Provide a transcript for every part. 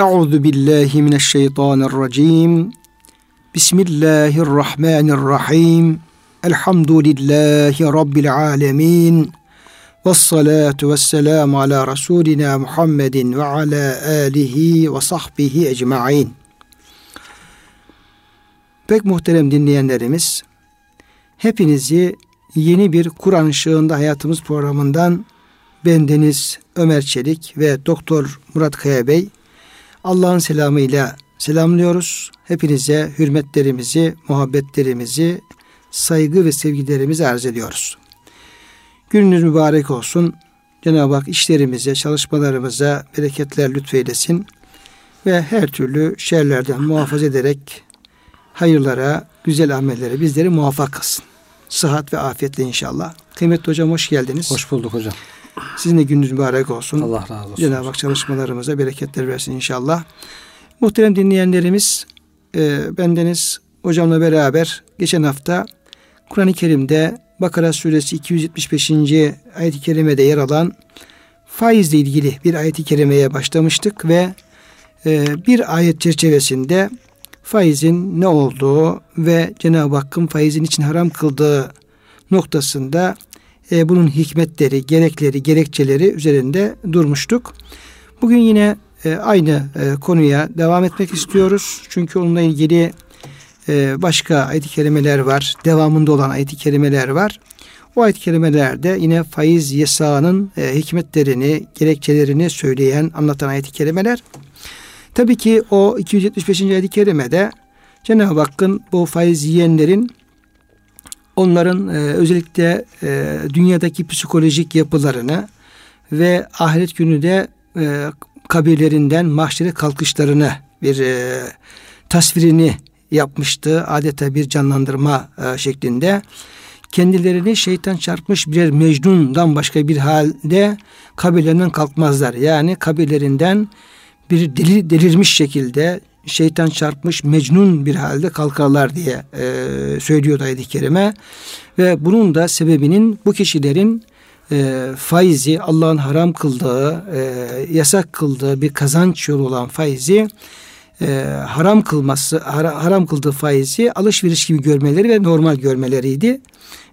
Euzu billahi mineşşeytanirracim. Bismillahirrahmanirrahim. Elhamdülillahi rabbil alamin. Ves salatu ves selam ala Resulina Muhammedin ve ala alihi ve sahbihi ecmaîn. Pek muhterem dinleyenlerimiz, hepinizi yeni bir Kur'an ışığında hayatımız programından bendeniz Ömer Çelik ve Doktor Murat Kaya Bey Allah'ın selamıyla selamlıyoruz. Hepinize hürmetlerimizi, muhabbetlerimizi, saygı ve sevgilerimizi arz ediyoruz. Gününüz mübarek olsun. Cenab-ı Hak işlerimize, çalışmalarımıza bereketler lütfeylesin ve her türlü şerlerden muhafaza ederek hayırlara, güzel amellere bizleri muvaffak kılsın. Sıhhat ve afiyetle inşallah. Kıymetli hocam hoş geldiniz. Hoş bulduk hocam. Sizin de gününüz mübarek olsun. Allah razı olsun. Cenab-ı Hak çalışmalarımıza bereketler versin inşallah. Muhterem dinleyenlerimiz, e, bendeniz hocamla beraber geçen hafta Kur'an-ı Kerim'de Bakara suresi 275. ayet-i kerimede yer alan faizle ilgili bir ayet-i kerimeye başlamıştık ve e, bir ayet çerçevesinde faizin ne olduğu ve Cenab-ı Hakk'ın faizin için haram kıldığı noktasında e, bunun hikmetleri, gerekleri, gerekçeleri üzerinde durmuştuk. Bugün yine e, aynı e, konuya devam etmek istiyoruz. Çünkü onunla ilgili e, başka ayet-i kerimeler var. Devamında olan ayet-i kerimeler var. O ayet-i kerimelerde yine faiz yasağının e, hikmetlerini, gerekçelerini söyleyen, anlatan ayet-i kerimeler. Tabii ki o 275. ayet-i kerimede Cenab-ı Hakk'ın bu faiz yiyenlerin onların e, özellikle e, dünyadaki psikolojik yapılarını ve ahiret günü de e, kabirlerinden mahşere kalkışlarını bir e, tasvirini yapmıştı. Adeta bir canlandırma e, şeklinde. Kendilerini şeytan çarpmış birer mecnundan başka bir halde kabirlerinden kalkmazlar. Yani kabirlerinden bir deli, delirmiş şekilde şeytan çarpmış mecnun bir halde kalkarlar diye e, söylüyor ayet-i kerime. Ve bunun da sebebinin bu kişilerin e, faizi Allah'ın haram kıldığı, e, yasak kıldığı bir kazanç yolu olan faizi e, haram kılması, haram, haram kıldığı faizi alışveriş gibi görmeleri ve normal görmeleriydi.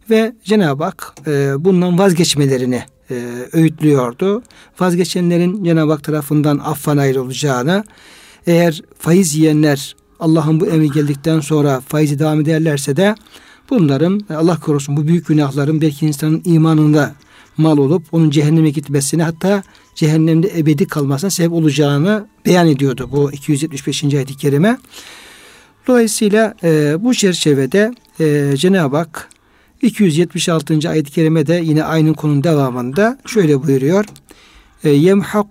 Ve Cenab-ı Hak e, bundan vazgeçmelerini e, öğütlüyordu. Vazgeçenlerin Cenab-ı Hak tarafından affan ayrılacağını, eğer faiz yiyenler Allah'ın bu emri geldikten sonra faizi devam ederlerse de bunların Allah korusun bu büyük günahların belki insanın imanında mal olup onun cehenneme gitmesine hatta cehennemde ebedi kalmasına sebep olacağını beyan ediyordu bu 275. ayet-i kerime. Dolayısıyla e, bu çerçevede e, Cenab-ı Hak 276. ayet-i kerimede yine aynı konunun devamında şöyle buyuruyor. E, Yemhaku